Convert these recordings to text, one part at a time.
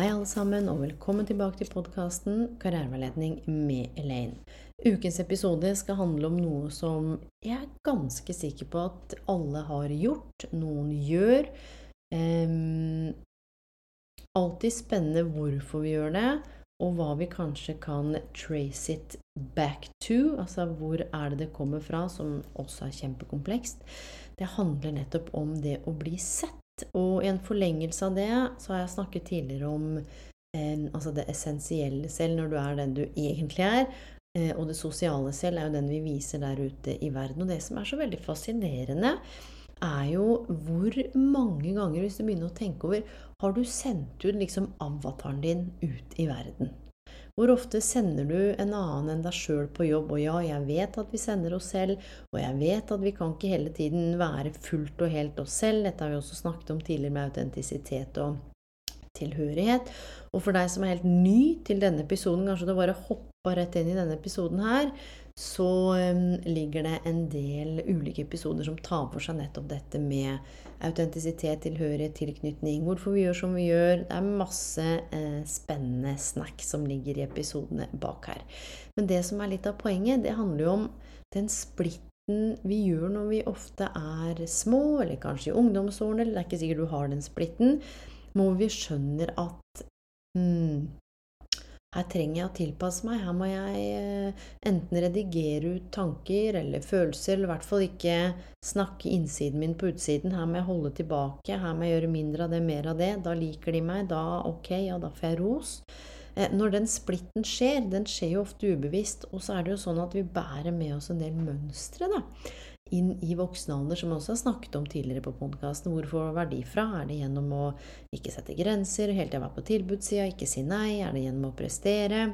Hei, alle sammen, og velkommen tilbake til podkasten Karriereveiledning med Elaine. Ukens episode skal handle om noe som jeg er ganske sikker på at alle har gjort, noen gjør. Um, alltid spennende hvorfor vi gjør det, og hva vi kanskje kan trace it back to. Altså hvor er det det kommer fra, som også er kjempekomplekst. Det handler nettopp om det å bli sett. Og i en forlengelse av det så har jeg snakket tidligere om eh, altså det essensielle selv, når du er den du egentlig er. Eh, og det sosiale selv er jo den vi viser der ute i verden. Og det som er så veldig fascinerende, er jo hvor mange ganger, hvis du begynner å tenke over, har du sendt ut liksom avataren din ut i verden? Hvor ofte sender du en annen enn deg sjøl på jobb? Og ja, jeg vet at vi sender oss selv, og jeg vet at vi kan ikke hele tiden være fullt og helt oss selv. Dette har vi også snakket om tidligere med autentisitet og tilhørighet. Og for deg som er helt ny til denne episoden, kanskje du bare hoppa rett inn i denne episoden her, så ligger det en del ulike episoder som tar for seg nettopp dette med autentisitet, tilhørighet, tilknytning, hvorfor vi gjør som vi gjør. Det er masse eh, spennende snacks som ligger i episodene bak her. Men det som er litt av poenget, det handler jo om den splitten vi gjør når vi ofte er små, eller kanskje i ungdomsårene, eller det er ikke sikkert du har den splitten, hvor vi skjønner at hmm, her trenger jeg å tilpasse meg. Her må jeg eh, enten redigere ut tanker eller følelser, eller i hvert fall ikke snakke innsiden min på utsiden. Her må jeg holde tilbake. Her må jeg gjøre mindre av det, mer av det. Da liker de meg. Da ok, ja, da får jeg ros. Eh, når den splitten skjer, den skjer jo ofte ubevisst, og så er det jo sånn at vi bærer med oss en del mønstre, da inn i voksen alder, som vi også har snakket om tidligere på podkasten. Hvor får verdi fra? Er det gjennom å ikke sette grenser, hele tida være på tilbudssida, ikke si nei? Er det gjennom å prestere?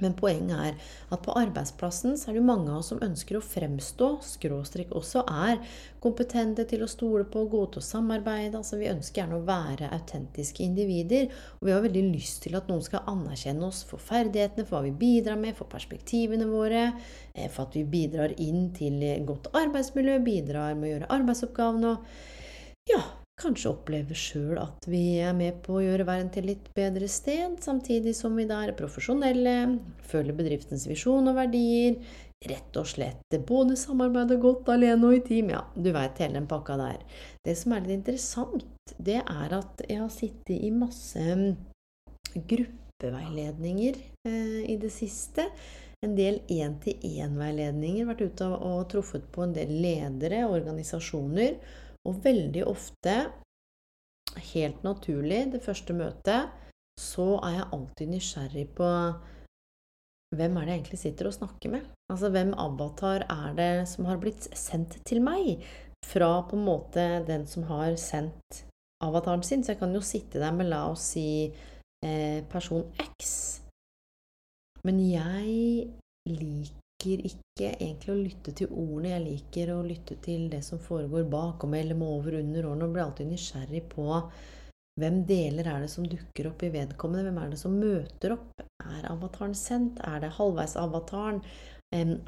Men poenget er at på arbeidsplassen så er det mange av oss som ønsker å fremstå, skråstrek også er kompetente til å stole på, gode til å samarbeide. Altså vi ønsker gjerne å være autentiske individer. Og vi har veldig lyst til at noen skal anerkjenne oss for ferdighetene, for hva vi bidrar med, for perspektivene våre, eh, for at vi bidrar inn til godt arbeidsmiljø, bidrar med å gjøre arbeidsoppgavene og ja, kanskje opplever sjøl at vi er med på å gjøre verden til litt bedre sted, samtidig som vi da er profesjonelle, føler bedriftens visjon og verdier, rett og slett både samarbeider godt alene og i team. Ja, du veit hele den pakka der. Det som er litt interessant, det er at jeg har sittet i masse gruppeveiledninger eh, i det siste. En del én-til-én-veiledninger. Vært ute og truffet på en del ledere og organisasjoner og veldig ofte, helt naturlig, det første møtet, så er jeg alltid nysgjerrig på hvem er det jeg egentlig sitter og snakker med? Altså hvem avatar er det som har blitt sendt til meg? Fra på en måte den som har sendt avataren sin. Så jeg kan jo sitte der med, la oss si, eh, person X. Men jeg liker liker ikke egentlig å lytte til ordene. Jeg liker å lytte til det som foregår bakom eller med over under årene, og blir alltid nysgjerrig på hvem deler er det som dukker opp i vedkommende? Hvem er det som møter opp? Er avataren sendt? Er det halvveis-avataren?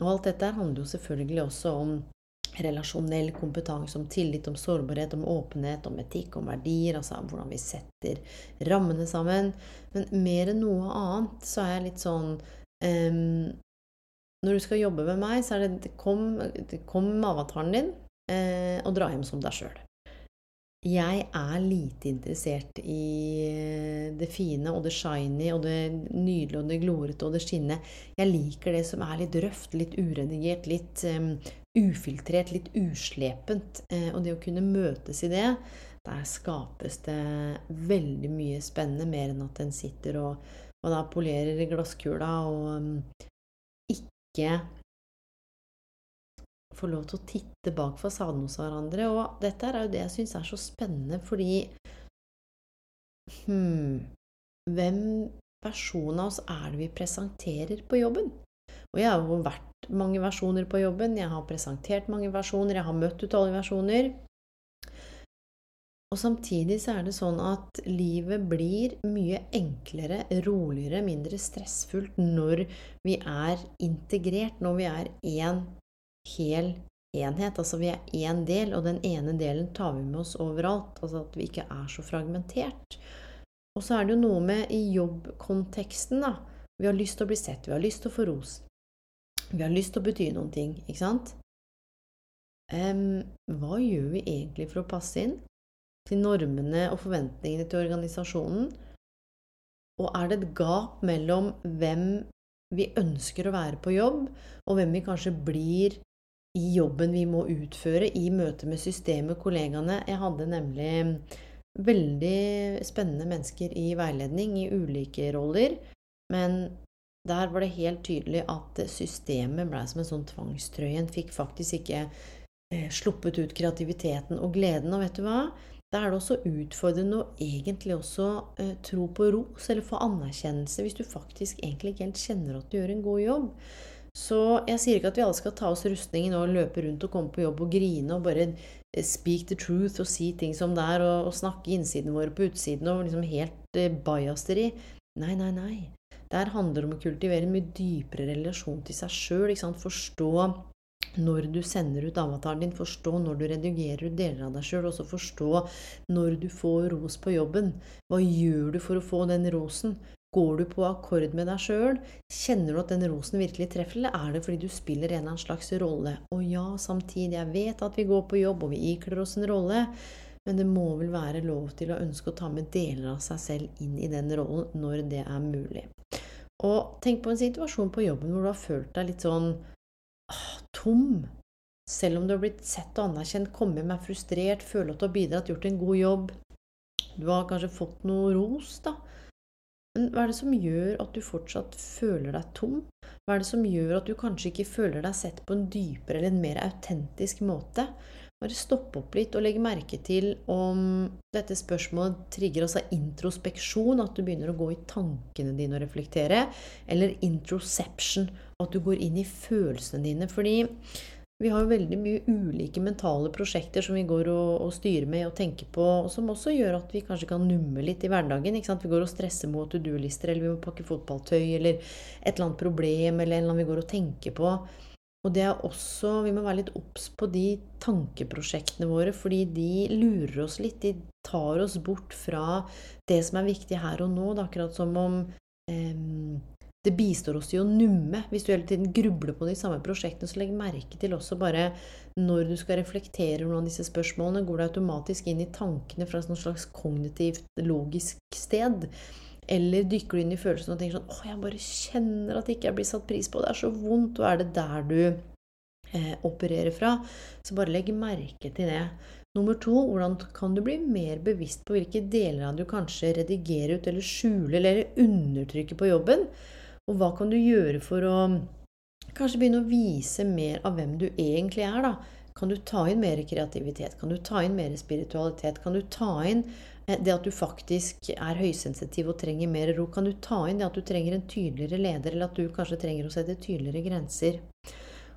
Og alt dette handler jo selvfølgelig også om relasjonell kompetanse, om tillit, om sårbarhet, om åpenhet, om etikk, om verdier, altså hvordan vi setter rammene sammen. Men mer enn noe annet så er jeg litt sånn um, når du skal jobbe med meg, så er det kom, kom med avataren din eh, og dra hjem som deg sjøl. Jeg er lite interessert i eh, det fine og det shiny og det nydelige og det glorete og det skinne. Jeg liker det som er litt røft, litt uredigert, litt um, ufiltrert, litt uslepent. Eh, og det å kunne møtes i det, der skapes det veldig mye spennende, mer enn at en sitter og, og da polerer glasskula og um, ikke få lov til å titte bak fasaden hos hverandre. Og dette er jo det jeg syns er så spennende, fordi hmm, hvem versjon av oss er det vi presenterer på jobben? Og jeg har jo vært mange versjoner på jobben, jeg har presentert mange versjoner, jeg har møtt utallige versjoner. Og samtidig så er det sånn at livet blir mye enklere, roligere, mindre stressfullt når vi er integrert, når vi er én hel enhet. Altså vi er én del, og den ene delen tar vi med oss overalt. Altså at vi ikke er så fragmentert. Og så er det jo noe med i jobbkonteksten, da. Vi har lyst til å bli sett, vi har lyst til å få ros. Vi har lyst til å bety noen ting, ikke sant? Um, hva gjør vi egentlig for å passe inn til normene og forventningene til organisasjonen? Og er det et gap mellom hvem vi ønsker å være på jobb, og hvem vi kanskje blir i jobben vi må utføre i møte med systemet, kollegaene? Jeg hadde nemlig veldig spennende mennesker i veiledning i ulike roller, men der var det helt tydelig at systemet ble som en sånn tvangstrøye. En fikk faktisk ikke eh, sluppet ut kreativiteten og gleden. Og vet du hva? Da er det også utfordrende å egentlig også eh, tro på ros eller få anerkjennelse hvis du faktisk egentlig ikke helt kjenner at du gjør en god jobb. Så jeg sier ikke at vi alle skal ta oss rustningen og løpe rundt og komme på jobb og grine og bare eh, speak the truth og si ting som det er, og, og snakke innsiden vår på utsiden og liksom helt eh, bajasteri. Nei, nei, nei. Der handler det om å kultivere en mye dypere relasjon til seg sjøl. Forstå når du sender ut avataren din, forstå når du redigerer ut deler av deg sjøl, og så forstå når du får ros på jobben. Hva gjør du for å få den rosen? Går du på akkord med deg sjøl? Kjenner du at den rosen virkelig treffer, eller er det fordi du spiller en eller annen slags rolle? Og ja, samtidig, jeg vet at vi går på jobb, og vi ikler oss en rolle, men det må vel være lov til å ønske å ta med deler av seg selv inn i den rollen når det er mulig. Og tenk på en situasjon på jobben hvor du har følt deg litt sånn tom. Selv om du har blitt sett og anerkjent, kommet er frustrert, føler at du har bidratt, gjort en god jobb. Du har kanskje fått noe ros, da. Men hva er det som gjør at du fortsatt føler deg tom? Hva er det som gjør at du kanskje ikke føler deg sett på en dypere eller en mer autentisk måte? Bare stoppe opp litt og legge merke til om dette spørsmålet trigger altså introspeksjon, at du begynner å gå i tankene dine og reflektere, eller introception, at du går inn i følelsene dine. Fordi vi har jo veldig mye ulike mentale prosjekter som vi går og, og styrer med og tenker på, og som også gjør at vi kanskje kan numme litt i hverdagen. Vi går og stresser mot to do-lister, eller vi må pakke fotballtøy, eller et eller annet problem, eller en eller annen vi går og tenker på. Og det er også Vi må være litt obs på de tankeprosjektene våre, fordi de lurer oss litt. De tar oss bort fra det som er viktig her og nå. Det er akkurat som om eh, det bistår oss i å numme. Hvis du hele tiden grubler på de samme prosjektene, så legg merke til også bare når du skal reflektere noen av disse spørsmålene, går det automatisk inn i tankene fra et slags kognitivt, logisk sted. Eller dykker du inn i følelsen og tenker sånn 'Å, jeg bare kjenner at ikke jeg blir satt pris på. Det er så vondt.' Og er det der du eh, opererer fra, så bare legg merke til det. Nummer to, hvordan kan du bli mer bevisst på hvilke deler av du kanskje redigerer ut, eller skjuler, eller undertrykker på jobben? Og hva kan du gjøre for å kanskje begynne å vise mer av hvem du egentlig er, da? Kan du ta inn mer kreativitet? Kan du ta inn mer spiritualitet? Kan du ta inn det at du faktisk er høysensitiv og trenger mer ro, kan du ta inn det at du trenger en tydeligere leder, eller at du kanskje trenger å sette tydeligere grenser.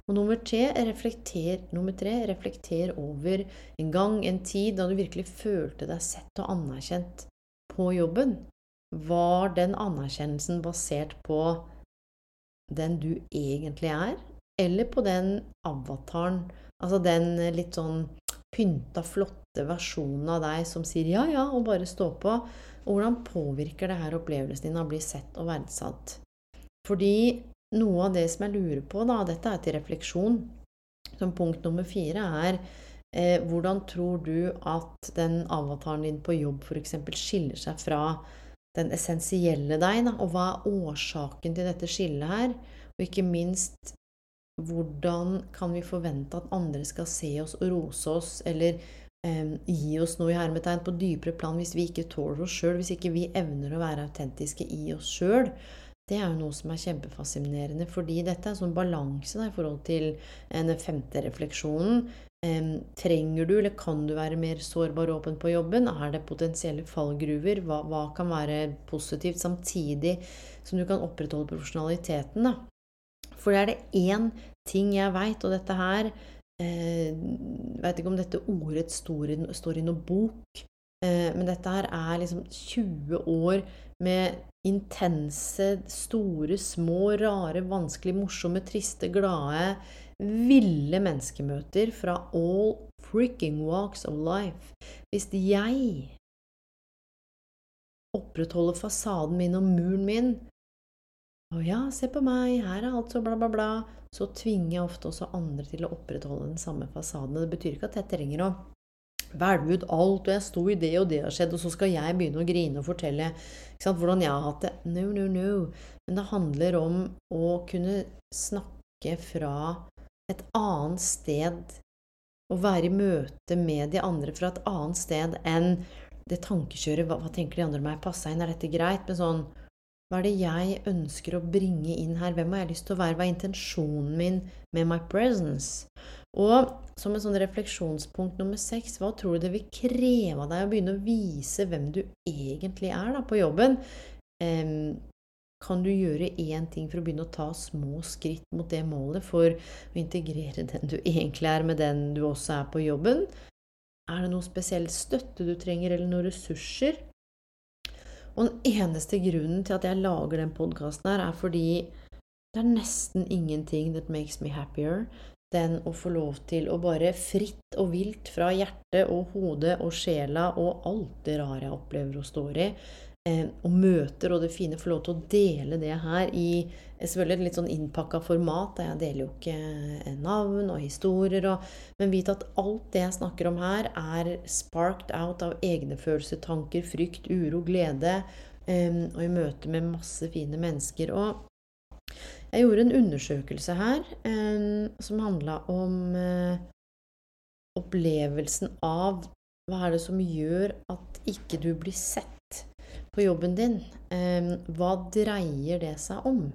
Og nummer tre, reflekter, nummer tre, reflekter over en gang, en tid, da du virkelig følte deg sett og anerkjent på jobben. Var den anerkjennelsen basert på den du egentlig er, eller på den avataren, altså den litt sånn pynta, flotte versjonen av deg som sier ja, ja, og bare stå på. Og hvordan påvirker det her opplevelsen din av å bli sett og verdsatt? Fordi noe av det som jeg lurer på, da, dette er til refleksjon, som punkt nummer fire, er eh, hvordan tror du at den avataren din på jobb f.eks. skiller seg fra den essensielle deg? Da? Og hva er årsaken til dette skillet her? Og ikke minst, hvordan kan vi forvente at andre skal se oss og rose oss, eller gi oss noe i hermetegn på dypere plan hvis vi ikke tåler oss sjøl, hvis ikke vi evner å være autentiske i oss sjøl? Det er jo noe som er kjempefascinerende, fordi dette er sånn balanse i forhold til den femte refleksjonen. trenger du, eller kan du være mer sårbar og åpen på jobben? Er det potensielle fallgruver? Hva, hva kan være positivt, samtidig som du kan opprettholde profesjonaliteten? Da? For er det én ting jeg veit, og dette her eh, Veit ikke om dette ordet står i, står i noen bok, eh, men dette her er liksom 20 år med intense, store, små, rare, vanskelige, morsomme, triste, glade, ville menneskemøter fra all freaking walks of life. Hvis jeg opprettholder fasaden min og muren min å ja, se på meg, her er alt så bla, bla, bla. Så tvinger jeg ofte også andre til å opprettholde den samme fasaden. Det betyr ikke at jeg trenger å velge ut alt, og jeg sto i det, og det har skjedd, og så skal jeg begynne å grine og fortelle sant, hvordan jeg har hatt det. No, no, no. Men det handler om å kunne snakke fra et annet sted og være i møte med de andre fra et annet sted enn det tankekjøret hva, hva, tenker de andre om meg? Passa inn? Er dette greit? Men sånn hva er det jeg ønsker å bringe inn her? Hvem har jeg lyst til å være? Hva er intensjonen min med my presence? Og som en sånn refleksjonspunkt nummer seks, hva tror du det vil kreve av deg å begynne å vise hvem du egentlig er da, på jobben? Um, kan du gjøre én ting for å begynne å ta små skritt mot det målet for å integrere den du egentlig er, med den du også er på jobben? Er det noe spesiell støtte du trenger, eller noen ressurser? Og den eneste grunnen til at jeg lager den podkasten her, er fordi det er nesten ingenting that makes me happier den å få lov til å bare fritt og vilt fra hjertet og hodet og sjela og alt det rare jeg opplever og står i, og møter og det fine, får lov til å dele det her i selvfølgelig et litt sånn innpakka format. Jeg deler jo ikke eh, navn og historier, og, men vit at alt det jeg snakker om her, er sparked out av egne følelser, tanker, frykt, uro, glede, og i møte med masse fine mennesker. Og jeg gjorde en undersøkelse her som handla om opplevelsen av hva er det som gjør at ikke du blir sett på jobben din, hva dreier det seg om?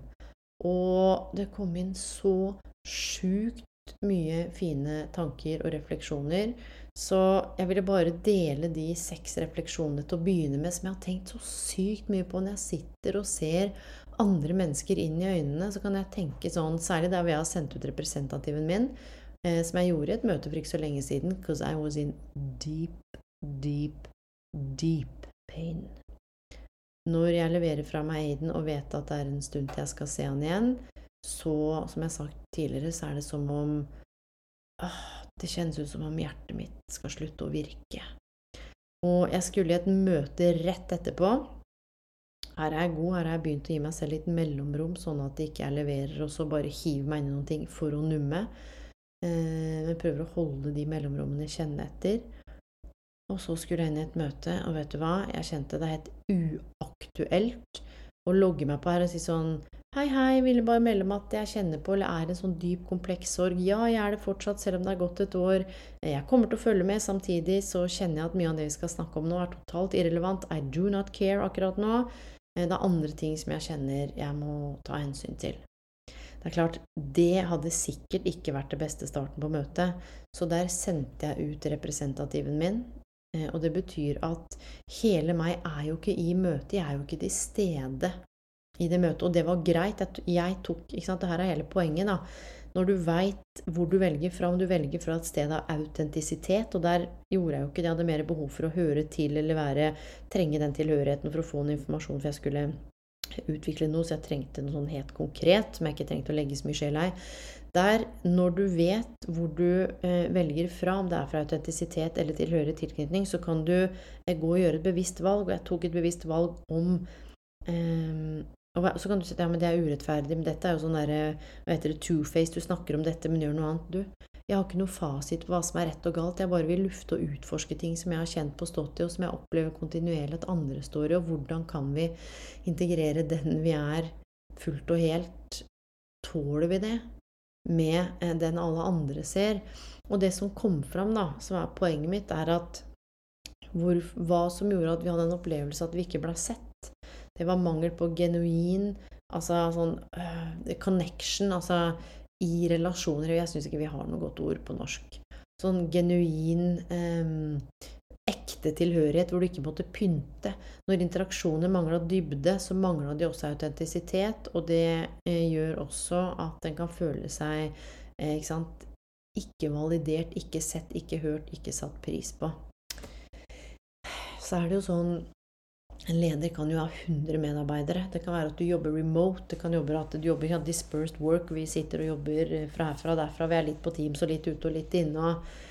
Og det kom inn så sjukt mye fine tanker og refleksjoner. Så jeg ville bare dele de seks refleksjonene til å begynne med, som jeg har tenkt så sykt mye på når jeg sitter og ser andre mennesker inn i øynene. Så kan jeg tenke sånn, særlig der hvor jeg har sendt ut representativen min, eh, som jeg gjorde i et møte for ikke så lenge siden, because I was in deep, deep, deep pain. Når jeg leverer fra meg Aiden og vet at det er en stund til jeg skal se han igjen, så, som jeg har sagt tidligere, så er det som om åh, Det kjennes ut som om hjertet mitt skal slutte å virke. Og jeg skulle i et møte rett etterpå. Her er jeg god, her har jeg begynt å gi meg selv litt mellomrom, sånn at ikke jeg leverer og så bare hiver meg inn i noen ting for å numme. Eh, men prøver å holde de mellomrommene, kjenne etter. Og så skulle jeg inn i et møte, og vet du hva, jeg kjente det helt uaktuelt å logge meg på her og si sånn Hei, hei, ville bare melde om at jeg kjenner på eller er en sånn dyp, kompleks sorg. Ja, jeg er det fortsatt, selv om det har gått et år. Jeg kommer til å følge med. Samtidig så kjenner jeg at mye av det vi skal snakke om nå, er totalt irrelevant. I do not care akkurat nå. Det er andre ting som jeg kjenner jeg må ta hensyn til. Det er klart, det hadde sikkert ikke vært det beste starten på møtet, så der sendte jeg ut representativen min. Eh, og det betyr at hele meg er jo ikke i møtet, jeg er jo ikke til stede i det møtet. Og det var greit. Jeg tok ikke sant, det her er hele poenget, da. Når du veit hvor du velger fra, om du velger fra et sted av autentisitet Og der gjorde jeg jo ikke det. Jeg hadde mer behov for å høre til eller være, trenge den tilhørigheten for å få en informasjon, for jeg skulle utvikle noe, så jeg trengte noe sånn helt konkret som jeg ikke trengte å legge så mye sjel i. Der, når du vet hvor du eh, velger fra, om det er fra autentisitet eller tilhørig tilknytning, så kan du eh, gå og gjøre et bevisst valg. Og jeg tok et bevisst valg om eh, og så kan du si ja, men det er urettferdig, men dette er jo sånn derre Hva heter det, two-face, du snakker om dette, men gjør noe annet. Du, jeg har ikke noe fasit på hva som er rett og galt. Jeg bare vil lufte og utforske ting som jeg har kjent på stått i, og som jeg opplever kontinuerlig at andre står i. Og hvordan kan vi integrere den vi er, fullt og helt? Tåler vi det? Med eh, den alle andre ser. Og det som kom fram, da, som er poenget mitt, er at hvor, hva som gjorde at vi hadde en opplevelse at vi ikke ble sett, det var mangel på genuin altså sånn uh, connection, altså i relasjoner. Jeg syns ikke vi har noe godt ord på norsk sånn genuin eh, ekte tilhørighet, hvor du ikke måtte pynte. Når interaksjoner mangla dybde, så mangla de også autentisitet, og det eh, gjør også at en kan føle seg eh, ikke, sant, ikke validert, ikke sett, ikke hørt, ikke satt pris på. Så er det jo sånn en leder kan jo ha 100 medarbeidere. Det kan være at du jobber remote. Det kan jobbe at du jobber ja, dispersed work. Vi sitter og jobber fra herfra og derfra. Vi er litt på Teams og litt ute og litt inne. Og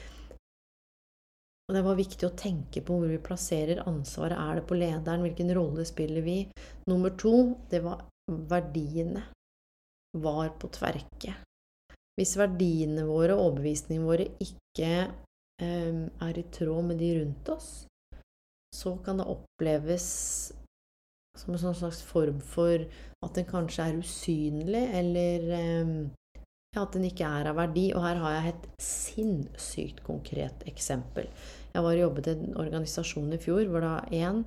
det var viktig å tenke på hvor vi plasserer ansvaret. Er det på lederen? Hvilken rolle spiller vi? Nummer to, det var verdiene. Var på tverke. Hvis verdiene våre og overbevisningene våre ikke eh, er i tråd med de rundt oss, så kan det oppleves som en slags form for at den kanskje er usynlig, eller eh, at den ikke er av verdi. Og her har jeg et sinnssykt konkret eksempel. Jeg var og jobbet i en organisasjon i fjor hvor da en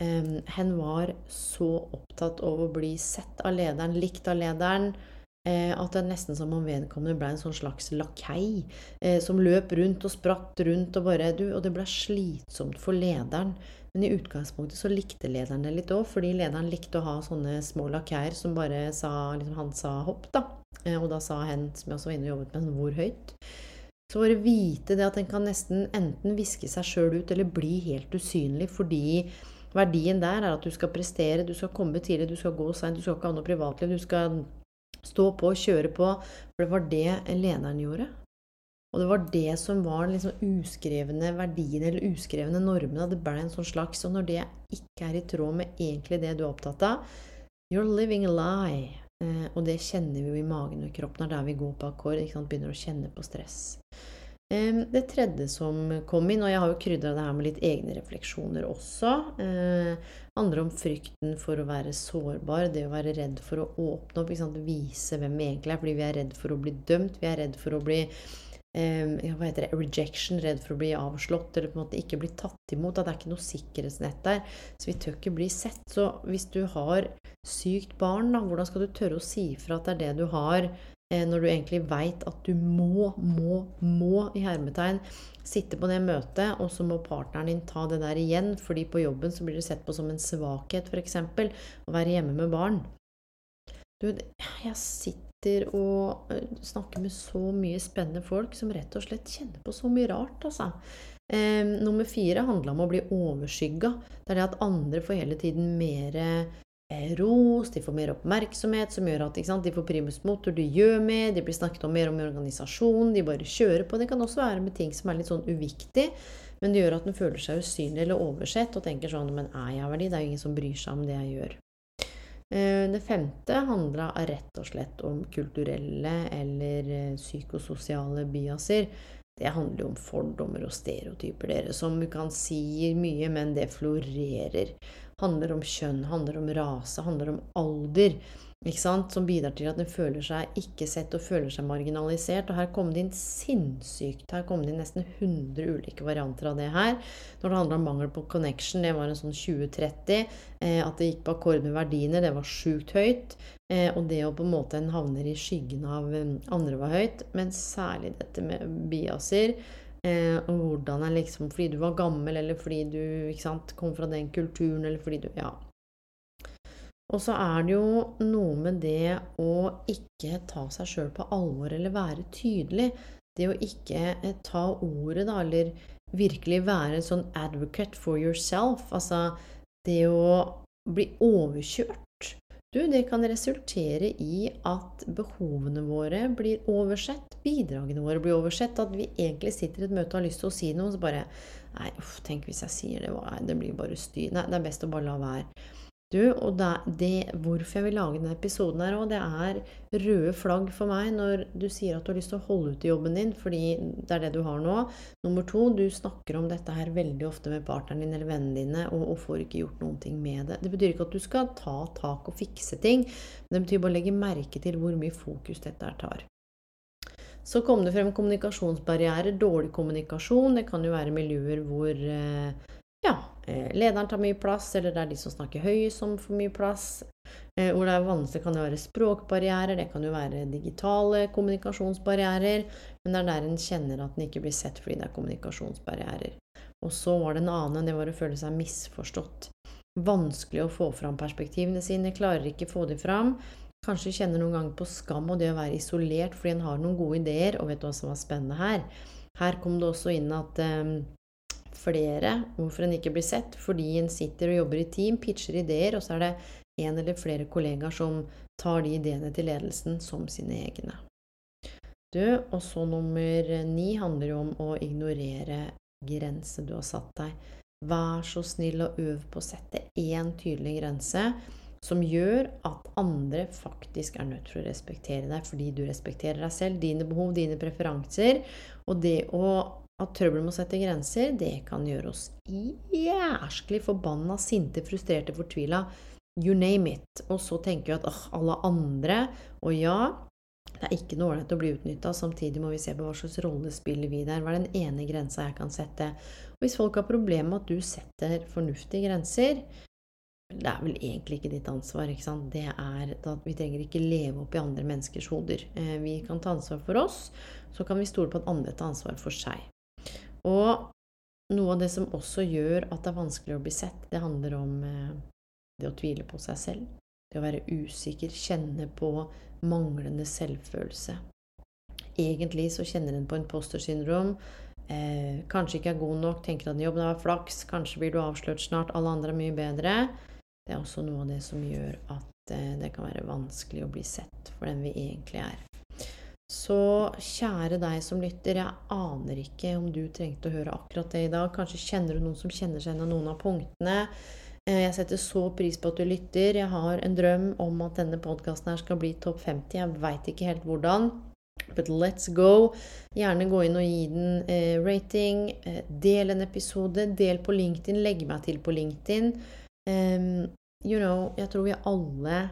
um, Hen var så opptatt av å bli sett av lederen, likt av lederen. Eh, at det er nesten som om vedkommende ble en sånn slags lakei eh, som løp rundt og spratt rundt og bare du, Og det ble slitsomt for lederen. Men i utgangspunktet så likte lederen det litt òg, fordi lederen likte å ha sånne små lakeier som bare sa liksom Han sa hopp, da. Eh, og da sa hen, som jeg også var inne og jobbet med, sånn, hvor høyt. Så bare vite det at en kan nesten enten viske seg sjøl ut eller bli helt usynlig fordi verdien der er at du skal prestere, du skal komme tidlig, du skal gå seint, du skal ikke ha noe privatliv, du skal Stå på og kjøre på. For det var det lederen gjorde. Og det var det som var liksom uskrevne verdiene eller uskrevne normene. Det ble en sånn slags Og når det ikke er i tråd med egentlig det du er opptatt av You're living a lie. Eh, og det kjenner vi jo i magen og kroppen. Det er der vi går på akkord. Begynner å kjenne på stress. Det tredje som kom inn, og jeg har jo krydra det her med litt egne refleksjoner også, eh, handler om frykten for å være sårbar, det å være redd for å åpne opp, vise hvem vi egentlig er, fordi vi er redd for å bli dømt, vi er redd for å bli eh, hva heter det, rejection, redd for å bli avslått eller på en måte ikke bli tatt imot. At det er ikke noe sikkerhetsnett der. Så vi tør ikke bli sett. Så hvis du har sykt barn, da, hvordan skal du tørre å si fra at det er det du har? Eh, når du egentlig veit at du må, må, må i hermetegn sitte på det møtet, og så må partneren din ta det der igjen, fordi på jobben så blir det sett på som en svakhet, f.eks. å være hjemme med barn. Du, jeg sitter og eh, snakker med så mye spennende folk som rett og slett kjenner på så mye rart, altså. Eh, nummer fire handla om å bli overskygga. Det er det at andre får hele tiden mer Eh, ros, de får mer oppmerksomhet, som gjør at sant, de får primus motor, du gjør mer, de blir snakket om mer om i organisasjonen, de bare kjører på. Det kan også være med ting som er litt sånn uviktig, men det gjør at den føler seg usynlig eller oversett og tenker sånn Men er jeg verdi? Det er jo ingen som bryr seg om det jeg gjør. Eh, det femte handla rett og slett om kulturelle eller eh, psykososiale biaser. Det handler jo om fordommer og stereotyper, dere, som du kan si mye, men det florerer handler om kjønn, handler om rase, handler om alder. Som bidrar til at en føler seg ikke sett og føler seg marginalisert. Og her kom det inn sinnssykt. Her kom det inn nesten 100 ulike varianter av det her. Når det handler om mangel på connection, det var en sånn 2030. Eh, at det gikk på akkord med verdiene, det var sjukt høyt. Eh, og det å på en måte en havner i skyggen av um, andre var høyt. Men særlig dette med biaser Eh, og hvordan er liksom Fordi du var gammel, eller fordi du sant, kom fra den kulturen, eller fordi du Ja. Og så er det jo noe med det å ikke ta seg sjøl på alvor eller være tydelig. Det å ikke eh, ta ordet, da, eller virkelig være en sånn advocate for yourself. Altså det å bli overkjørt du, det kan resultere i at behovene våre blir oversett, bidragene våre blir oversett. At vi egentlig sitter i et møte og har lyst til å si noe, og så bare Nei, uff, tenk hvis jeg sier det, det blir bare styr. Nei, det er best å bare la være. Du, og det, det, hvorfor jeg vil lage denne episoden her òg, det er røde flagg for meg når du sier at du har lyst til å holde ut i jobben din, fordi det er det du har nå. Nummer to, du snakker om dette her veldig ofte med partneren din eller vennene dine, og, og får ikke gjort noen ting med det. Det betyr ikke at du skal ta tak og fikse ting, men det betyr bare å legge merke til hvor mye fokus dette her tar. Så kom det frem kommunikasjonsbarrierer, dårlig kommunikasjon. Det kan jo være miljøer hvor eh, ja, eh, lederen tar mye plass, eller det er de som snakker høyest som får mye plass. Eh, hvor det er vanskelig kan det være språkbarrierer, det kan jo være digitale kommunikasjonsbarrierer. Men det er der en kjenner at en ikke blir sett fordi det er kommunikasjonsbarrierer. Og så var det en annen, det var å føle seg misforstått. Vanskelig å få fram perspektivene sine, klarer ikke få dem fram. Kanskje kjenner noen ganger på skam og det å være isolert fordi en har noen gode ideer. Og vet du hva som var spennende her? Her kom det også inn at um, flere, hvorfor en ikke blir sett, fordi en sitter og jobber i team, pitcher ideer, og så er det en eller flere kollegaer som tar de ideene til ledelsen som sine egne. Du, og så nummer ni handler jo om å ignorere grense du har satt deg. Vær så snill og øv på å sette én tydelig grense som gjør at andre faktisk er nødt til å respektere deg fordi du respekterer deg selv, dine behov, dine preferanser. Og det å ha trøbbel med å sette grenser, det kan gjøre oss jæsklig forbanna, sinte, frustrerte, fortvila. You name it. Og så tenker vi at åh, alle andre Og ja, det er ikke noe ålreit å bli utnytta. Samtidig må vi se på hva slags rolle spiller vi der. Hva er den ene grensa jeg kan sette? Og hvis folk har problemer med at du setter fornuftige grenser, det er vel egentlig ikke ditt ansvar. ikke sant? Det er at Vi trenger ikke leve opp i andre menneskers hoder. Eh, vi kan ta ansvar for oss, så kan vi stole på at andre tar ansvar for seg. Og noe av det som også gjør at det er vanskelig å bli sett, det handler om eh, det å tvile på seg selv. Det å være usikker, kjenne på manglende selvfølelse. Egentlig så kjenner en på impostersyndrom. Eh, kanskje ikke er god nok, tenker at jobben er flaks, kanskje blir du avslørt snart, alle andre er mye bedre. Det er også noe av det som gjør at eh, det kan være vanskelig å bli sett for den vi egentlig er. Så kjære deg som lytter, jeg aner ikke om du trengte å høre akkurat det i dag. Kanskje kjenner du noen som kjenner seg igjen i noen av punktene. Eh, jeg setter så pris på at du lytter. Jeg har en drøm om at denne podkasten skal bli topp 50. Jeg veit ikke helt hvordan. But let's go. Gjerne gå inn og gi den eh, rating. Eh, del en episode. Del på LinkedIn. Legg meg til på LinkedIn. Um, you know, jeg tror vi alle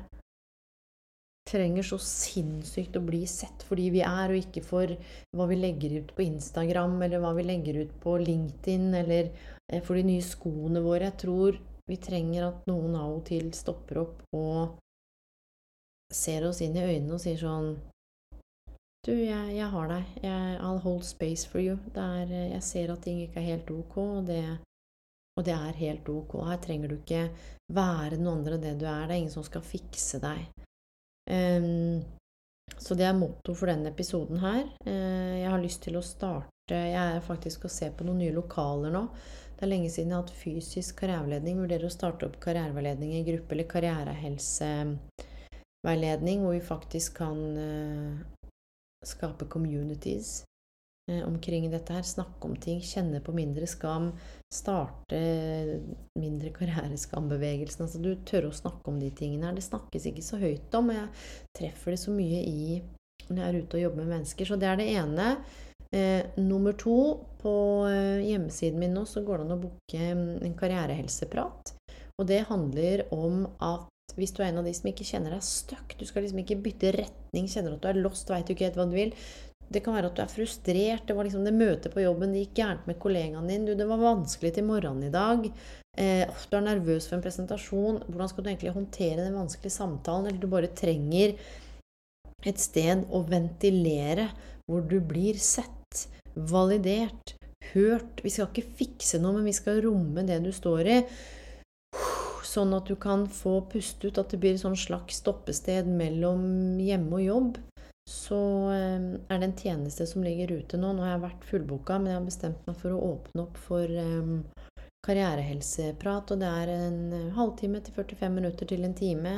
trenger så sinnssykt å bli sett fordi vi er, og ikke for hva vi legger ut på Instagram, eller hva vi legger ut på LinkedIn, eller eh, for de nye skoene våre. Jeg tror vi trenger at noen av og til stopper opp og ser oss inn i øynene og sier sånn Du, jeg, jeg har deg. Jeg, I'll hold space for you. Er, eh, jeg ser at ting ikke er helt ok, og det og det er helt ok. Her trenger du ikke være noen andre enn det du er. Det er ingen som skal fikse deg. Um, så det er motto for denne episoden her. Uh, jeg har lyst til å starte Jeg er faktisk å se på noen nye lokaler nå. Det er lenge siden jeg har hatt fysisk karriereveiledning. Vurderer å starte opp karriereveiledning i gruppe eller karrierehelseveiledning, hvor vi faktisk kan uh, skape communities Eh, omkring dette her. Snakke om ting, kjenne på mindre skam. Starte mindre karriereskambevegelsen. Altså du tør å snakke om de tingene her. Det snakkes ikke så høyt om, og jeg treffer det så mye i når jeg er ute og jobber med mennesker. Så det er det ene. Eh, nummer to, på eh, hjemmesiden min nå så går det an å booke mm, en karrierehelseprat. Og det handler om at hvis du er en av de som ikke kjenner deg stuck, du skal liksom ikke bytte retning, kjenner at du er lost, veit du ikke helt hva du vil, det kan være at du er frustrert. Det var liksom det møtet på jobben, det gikk gærent med kollegaen din. Du, det var vanskelig til morgenen i dag. Eh, du er nervøs for en presentasjon. Hvordan skal du egentlig håndtere den vanskelige samtalen? Eller du bare trenger et sted å ventilere hvor du blir sett, validert, hørt. Vi skal ikke fikse noe, men vi skal romme det du står i. Sånn at du kan få puste ut, at det blir et sånn slags stoppested mellom hjemme og jobb så ehm, er det en tjeneste som ligger ute nå. Nå har jeg vært fullboka, men jeg har bestemt meg for å åpne opp for um, karrierehelseprat. Og det er en eh, halvtime til 45 minutter til en time.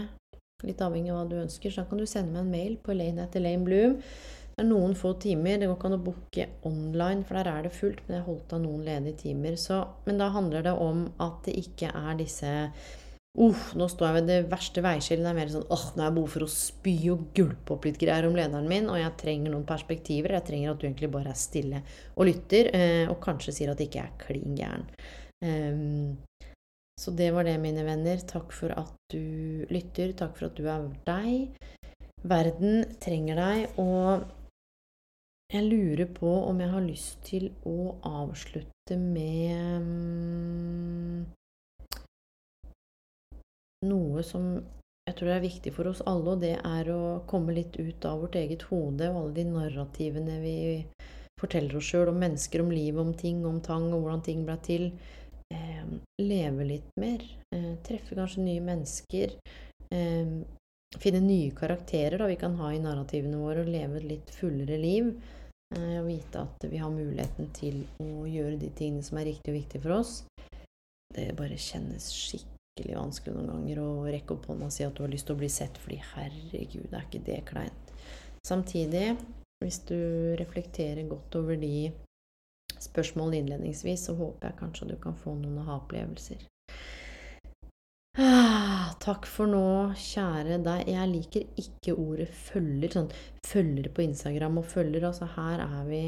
Litt avhengig av hva du ønsker. Så da kan du sende meg en mail på Elaine etter Lane Bloom. Det er noen få timer. Det går ikke an å booke online, for der er det fullt. Men jeg holdt av noen ledige timer. Så, men da handler det om at det ikke er disse Uh, nå står jeg ved det verste veiskillet. Det er mer sånn åh, nå har jeg behov for å spy og gulpe opp litt greier om lederen min, og jeg trenger noen perspektiver. Jeg trenger at du egentlig bare er stille og lytter, eh, og kanskje sier at det ikke er klin gæren. Um, så det var det, mine venner. Takk for at du lytter. Takk for at du er deg. Verden trenger deg, og jeg lurer på om jeg har lyst til å avslutte med um, noe som jeg tror det er viktig for oss alle, og det er å komme litt ut av vårt eget hode og alle de narrativene vi forteller oss sjøl om mennesker, om livet, om ting, om tang, og hvordan ting ble til. Eh, leve litt mer. Eh, treffe kanskje nye mennesker. Eh, finne nye karakterer da vi kan ha i narrativene våre, og leve et litt fullere liv. Eh, og vite at vi har muligheten til å gjøre de tingene som er riktig og viktig for oss. Det bare kjennes skikkelig vanskelig noen ganger å rekke opp hånda og si at du har lyst til å bli sett, fordi herregud, er ikke det kleint. Samtidig hvis du reflekterer godt over de spørsmålene innledningsvis, så håper jeg kanskje du kan få noen aha-opplevelser. Ah, takk for nå, kjære deg. Jeg liker ikke ordet følger. Sånn følger på Instagram og følger. Altså, her er vi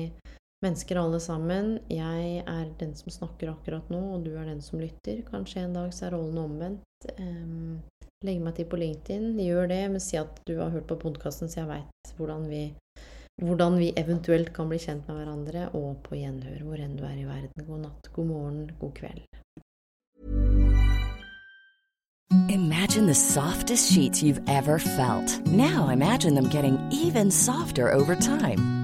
mennesker alle sammen. Jeg er den som snakker akkurat nå, og du er den som lytter. Kanskje en dag så er rollen omvendt. Um, legg meg til på LinkedIn. Gjør det, men si at du har hørt på podkasten, så jeg veit hvordan hvordan vi eventuelt kan bli kjent med hverandre, og på gjenhør hvor enn du er i verden. God natt, god morgen, god kveld. Imagine the softest sheets you've ever felt. Now imagine them getting even softer over time.